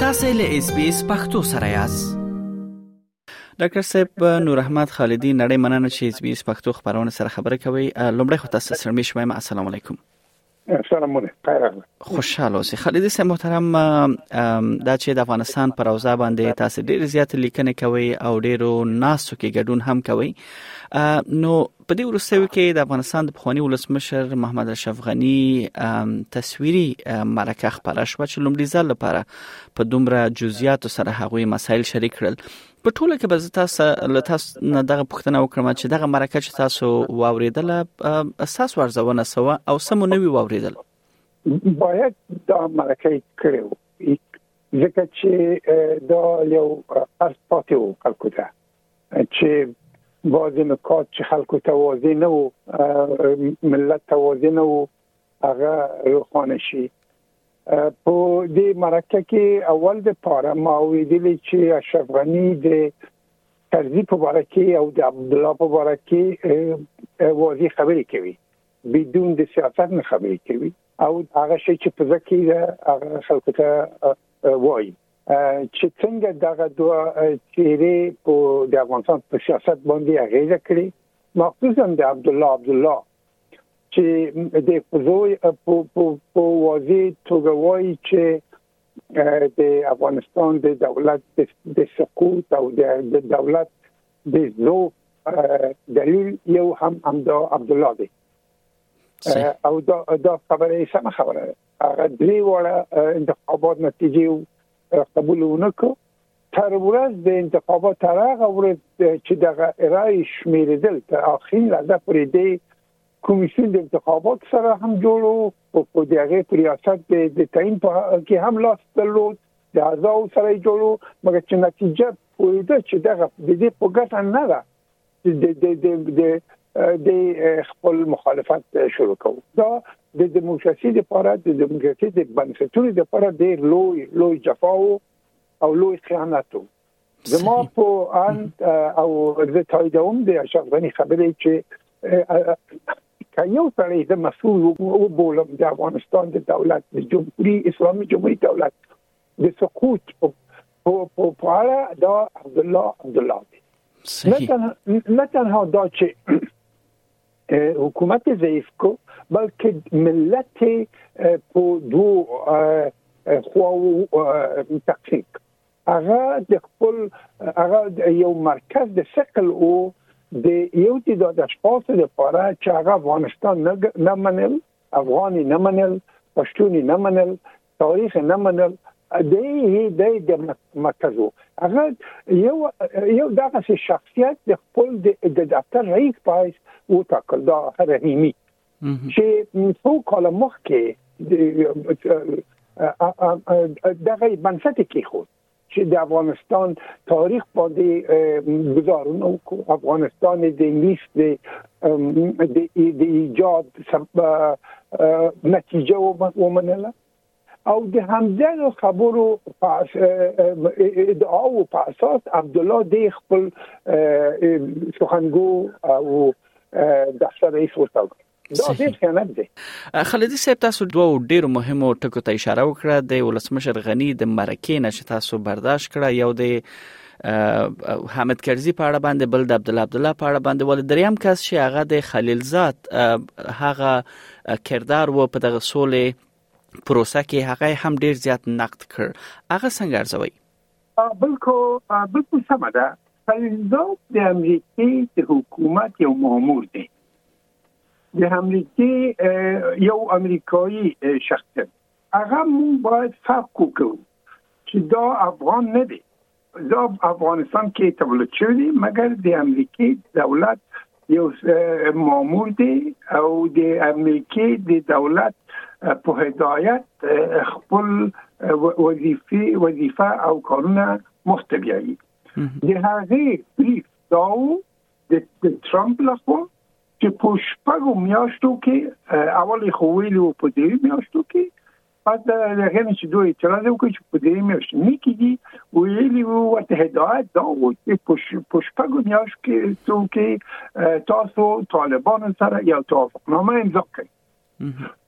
تاسو له اس بي اس پختو سره یاست ډاکټر صاحب نور احمد خالدی نړۍ مننه چې اس بي اس پختو خبرونه سره خبرې کوي لومړی خو تاسو سره مې شوم السلام علیکم سلام علیکم خوشاله اوسې خالد سه محترم دا چې د افغانستان پر اوزا باندې تاسو ډېر زیات لیکنې کوي او ډېرو ناسو کې ګډون هم کوي نو په دې وروستیو کې د افغانستان د پخوانی ولسمشر محمد اشرف غنی تصویري مرکه خبره شو چې لومړي ځل لپاره په دومره جزئیات سره هغوی مسایل شریک کړل په ټوله کې به تاسو له تاسو نه دغه پوښتنه وکړم چې دغه مرکه چې تاسو واوریدله اساس ورزونه سو او سمو نوي واوریدل باید دا مرکه کړو ځکه چې دا یو اسپاتیو خلکو ته چې بعضې نکات چې خلکو ته واضح نه وو ملت ته واضح نه وو هغه روښانه شي په دې مرکه کې اول د پاره ما ویلي چې اشرف غنی د ترزی په اړه کې او د عبد الله په اړه کې واضح خبرې کوي بدون د سیاست نه خبرې کوي او هغه شی چې په ځکه هغه خلکو ته وایي چې څنګه دغه دوه چیرې په د افغانستان په سیاست باندې اغیزه کړې مخصوصا د عبد الله عبد الله چې د فزوی په په په واضح توګه وایي چې د افغانستان د دولت د سقوط او د دولت د زو دلیل یو هم همدا عبد الله دی او دا دا خبره یې سم خبره ده هغه درې وړه انتخابات نتیجې قبول ونکړو تر ورځ د انتخابات تر هغه ورځ چې دغه رای شمیرېدل تر اخرین لحظه پورې دی کمیسیون د انتخابات سره هم جوړو او په دغه ریاست د تعین په کې هم لاس درلود د اعضاو سره جوړو مګر چې نتیجه ولیده چې دغه د دې په ګټه نه ده د د د د خپل مخالفت شروع کوو دا د دیموکراسي لپاره د دیموکراسي د بنسټونو لپاره ډیر لوی لوی جفاو او لوی خیانت زما په ان او د تایدوم د اشرف غنی خبرې چې که یو سړی د مسول وو بولم د افغانستان د دولت د جمهوریت اسلامي جمهوریت دولت د سقوط په اړه دا عبد الله عبد الله دی نه تنها دا چې حکومت ضعیف کو بلکې ملت په دو خواو تقسیم هغه د خپل هغه یو مرکز د ثقل او د یو چې د اشخاص لپاره چې هغه افغانستان نه منل افغاني نه منل پښتوني نه منل تاریخ نه منل دی دی د مرکز وو هغه یو یو دغه شخصیت د خپل د دفتر رئیس پایس او تاکل دا رحیمی چې څو کال مخکې دغه بنسټ کې خو چې د افغانستان تاریخ باندې گزارونه وکړو افغانستان د انګلیس د د ایجاد نتیجه ومنله او د همدغه خبرو ادعا او په اساس عبد الله د خپل سخنګو او دفتر رئیس ورته دا ډیر خیانت دی خالدی صاحب تاسو دوه ډیرو مهمو ټکو ته اشاره وکړه د ولسمشر غنی د مرکې نه چې تاسو برداشت کړه یو د حامد کرزی په اړه باندې بل د عبد الله عبد الله په اړه باندې ول دریم کس چې هغه د خلیلزاد هغه کردار و په دغه سولې پروسه کې هغه هم ډیر زیات نقد کړ هغه څنګه ارزوي بالکل بالکل سمه ده فلزات د امریکې د حکومت یو مامور دی د امریکې یو امریکایي شخصیت هغه مون باید فرق وکړو چې دا افغان نه دی دا افغانستان کې تولد شوی مګر د امریکې دولت یو مامور دی او د امریکې د دولت په هدایت خپل وظیفه وظیفه او کارونه مخته بیایي د هغه بریف دا د ترامپ لخوا چې په شپږو میاشتو کې اول خو ویلو په دې میاشتو کې پس د هغې نه چې دوی اعتراض وکړ چې په دې میاشتني کې دي ویلي وو ورته هدایت دا و چې په شپږو میاشت کې څوک تاسو طالبانو سره یو توافقنامه امضا کړئ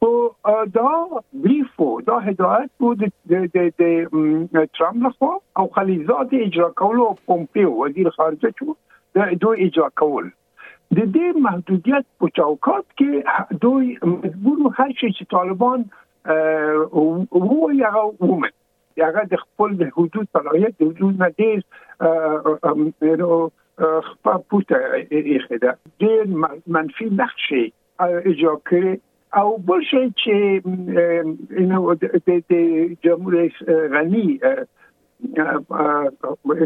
او دا بریف وو دا هدایت وو د ترامپ لخوا او خلیزات اجرا کولو پومپیو وزیر خارجه چې دوی اجرا کول د دې محدودیت په چوکات کې دوی مجبور هر شي چې طالبان وو هغه ومن هغه د خپل د حدود صلاحیت د حدود نه ډیر خپل پورته یې خېده ډیر منفي نقشې ایجاد کړي او بل شي چې نو د جمهور رئیس غنی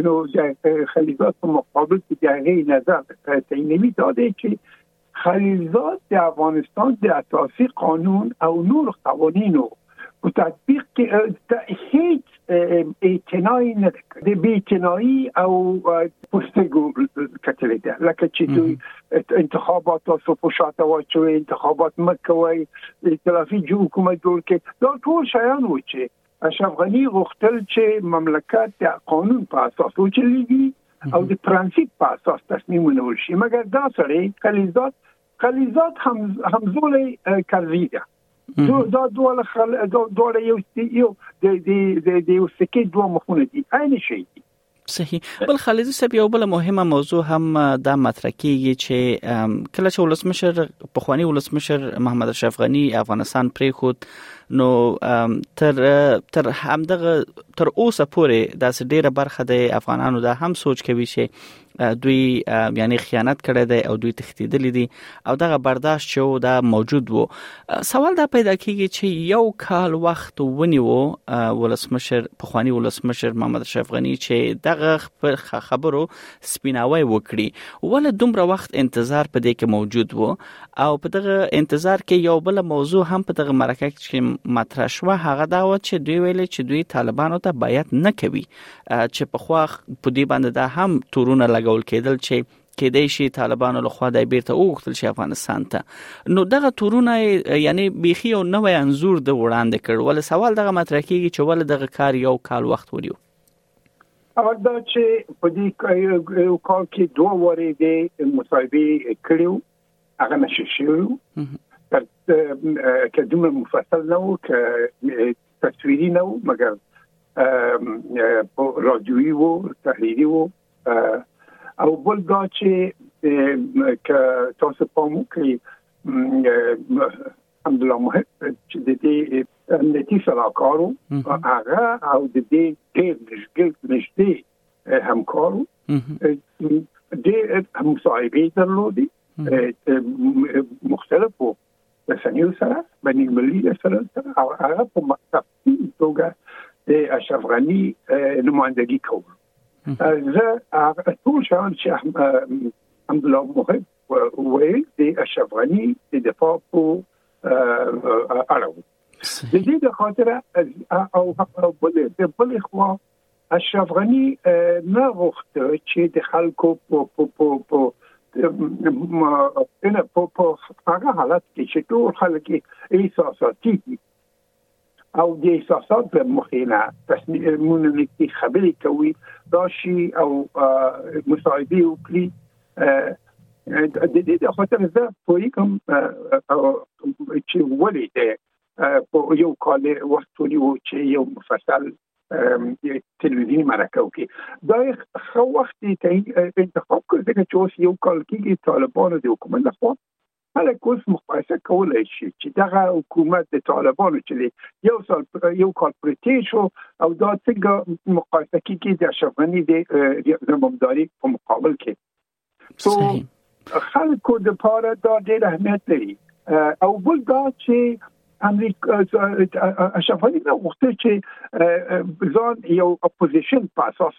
نو د خلیفہ په مقابل کې د هغه نظر تعینوي دا دی چې خلیلزاد د افغانستان د اساسي قانون او نور قوانینو په تطبیق کې هیڅ اعتنای نه ده د بی اعتنایی او پوستګو کتل ده لکه چې دوی انتخابات تاسو په شاته واچوي انتخابات مکوي ائتلافي جو حکومت جوړ کې دا ټول شیان و چې اشرف غنی غوښتل چې مملکت د قانون په اساس وچلېږي او د پرنسيپ په اساس تصمیمونه وشي مګر دا سره کلیزات غلیظات هم همزولې کرزی ده دا ډول خل دا ډول یو یو د د د یو سکه دوه مخونه دي عین شي صحیح بل خالدی صاحب یو بل مهمه موضوع هم دا مطرح کیږي چې کله چې ولسمشر په خوانی ولسمشر محمد اشرف غنی افغانستان پرې خود نو تر تر همدغه تر اوسه پورې دا ډیره برخه د افغانانو دا هم سوچ کوي چې دوی یعنی خیانت کړی دی او دوی تښتیدلی دي او دغه برداشت چې دا موجود وو سوال دا پیدا کیږي چې یو کال وخت ونیو ولسمشر په خوانی ولسمشر محمد اشرف غنی چې دغه خبر خبرو سپیناوی وکړي ول دومره وخت انتظار په دې کې موجود وو او په دغه انتظار کې یو بل موضوع هم په دغه مرکه کې مطرح شو هغه دا و چې دوی ویل چې دوی طالبانو ته بیعت نه کوي چې په خوا په دې باندې دا هم تورونه لګول کېدل چې کېدای شي طالبانو له خوا د بیرته وغوښتل شي افغانستان ته نو دغه تورونه یعنی بیخي یو نوې انزور د وړاندې کړ ول سوال دغه مطرح کیږي چې ول دغه کار یو کال وخت وریو اول دا چې په دې یو کال کې دوه وری د مصاحبه کړیو هغه نشي شوی تر کدومه مفصل نه و ک تصویری نه وو مګر رادیویی وو تحریری وو او بل دا چې ک تاسو په مو کې الحمدلله مه چې د دې امنیتي سلاکارو هغه او د دې ډېر نږدې نږدې همکارو ډېر هم صاحبې درلودي مختلفو رسنیو سره بین المللي رسنیو سره او هغه په مقصدي توګه د اشرف غنی نمائندګي کوم زه هغه ټول شان چې الحمد لله محب ویل د اشرف غنی د دفاع په اړه د دې د خاطر او بل د بل خو اشرف غنی نه غوښت چې د خلکو په په په په ان په په هغه حالت کې چې ټول خلک احساساتي دي او د احساسات په مخینه تصمیمونه نکي خبرې کوي دا شي او مصاحبه وکړي د دې د خاطر زه پوری کوم چې ولې ده په یو کال وخت ونیو چې یو مفصل تلویزیوني مرکه وکړي دا خو وخت دی ته انتخاب کړی ځکه چې اوس یو کال کېږي طالبانو د حکومت لخوا خلک اوس مقایسه کولای شي چې دغه حکومت د طالبانو چې یو سال یو کال پرې تیر شو او دا څنګه مقایسه کېږي د اشرف غني د زمامداري په مقابل کې سو خلکو د پاره دا ډېر اهمیت لري او بل دا چې امریکا اشرف غنی نه غوښته چې ځان یو اپوزیشن په اساس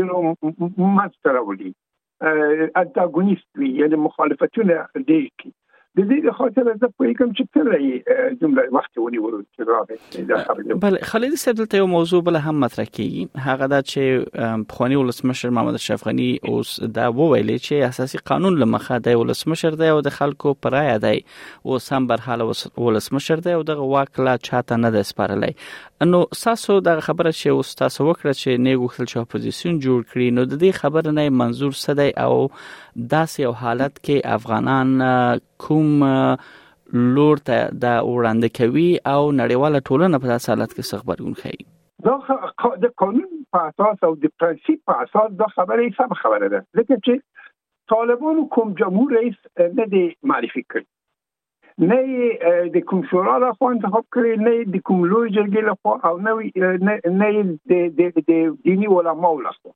یو نو ماستر ولي انتاګونیست وي یعنی مخالفتونه ډېر کی د دې د خاطر زه په کوم چې تر یې دومره وخت ونیول چې راغی دا خبره بل خالد صاحب دلته یو موضوع بل هم مطرح کیږي هغه دا چې خواني ولسمشر محمد اشرف غنی اوس دا وویل چې اساسي قانون لمخه د ولسمشر دی او د خلکو پرای دی او سم برحال ولسمشر دی او دغه واک لا چاته نه دی سپارلی نو ساسو دا خبره چې اوس تاسو وکړه چې نه غوښتل چې اپوزیسیون جوړ کړي نو د دې خبره نه منزور سده او داسې یو حالت کې افغانان کوم لور ته د وړاندې کوي او نړیواله ټولنه په داسې حالت کې څه غبرګون ښيي دا د قانون په اساس او د پرنسيپ په اساس دا خبره سم خبره ده ځکه چې طالبانو کوم جمهور رئیس نه دی معرفي کړی نه د کوم شورا له خوا انتخاب کړی نه د کوم لوی جرګې له خوا او نه نه د د دینی علماو له خوا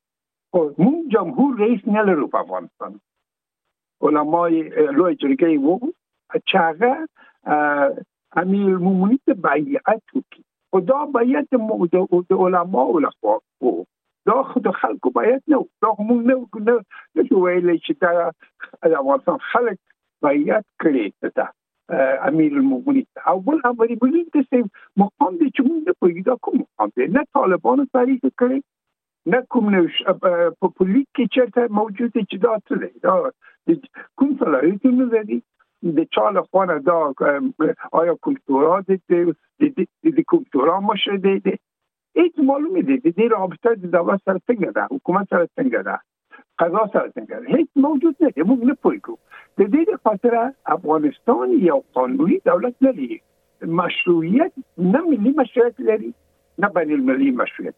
خو مون جمهور رئیس نه لرو په افغانستان علمای لوی جرګه وو چې هغه امیر المؤمنین ته بیعت وکړي خو دا بیعت د علماو لخوا وو دا خو د خلکو بیعت نه وو دا موږ نه نه نشو ویلی چې دا د افغانستان خلک بیعت کړي ته امیر المؤمنین او بل امیر المؤمنین ته مقام دی چې موږ نه پوهیږو کوم مقام دی نه طالبانو تعریف کړي نه کوم نو په پولیټ کې چیرته موجود دي چې دا څه دی دا کوم صلاحیت نه لري د چا له خوا نه دا آیا کلتورا دي د کلتورا مشر دي دي هیڅ معلومه دي د دې رابطه د دولت سره څنګه ده حکومت سره څنګه ده قضا سره څنګه ده هیڅ موجود نه دی موږ نه پوهیږو د دې لپاره افغانستان یو قانوني دولت نه لري مشروعیت نه ملي مشروعیت لري نه بین المللي مشروعیت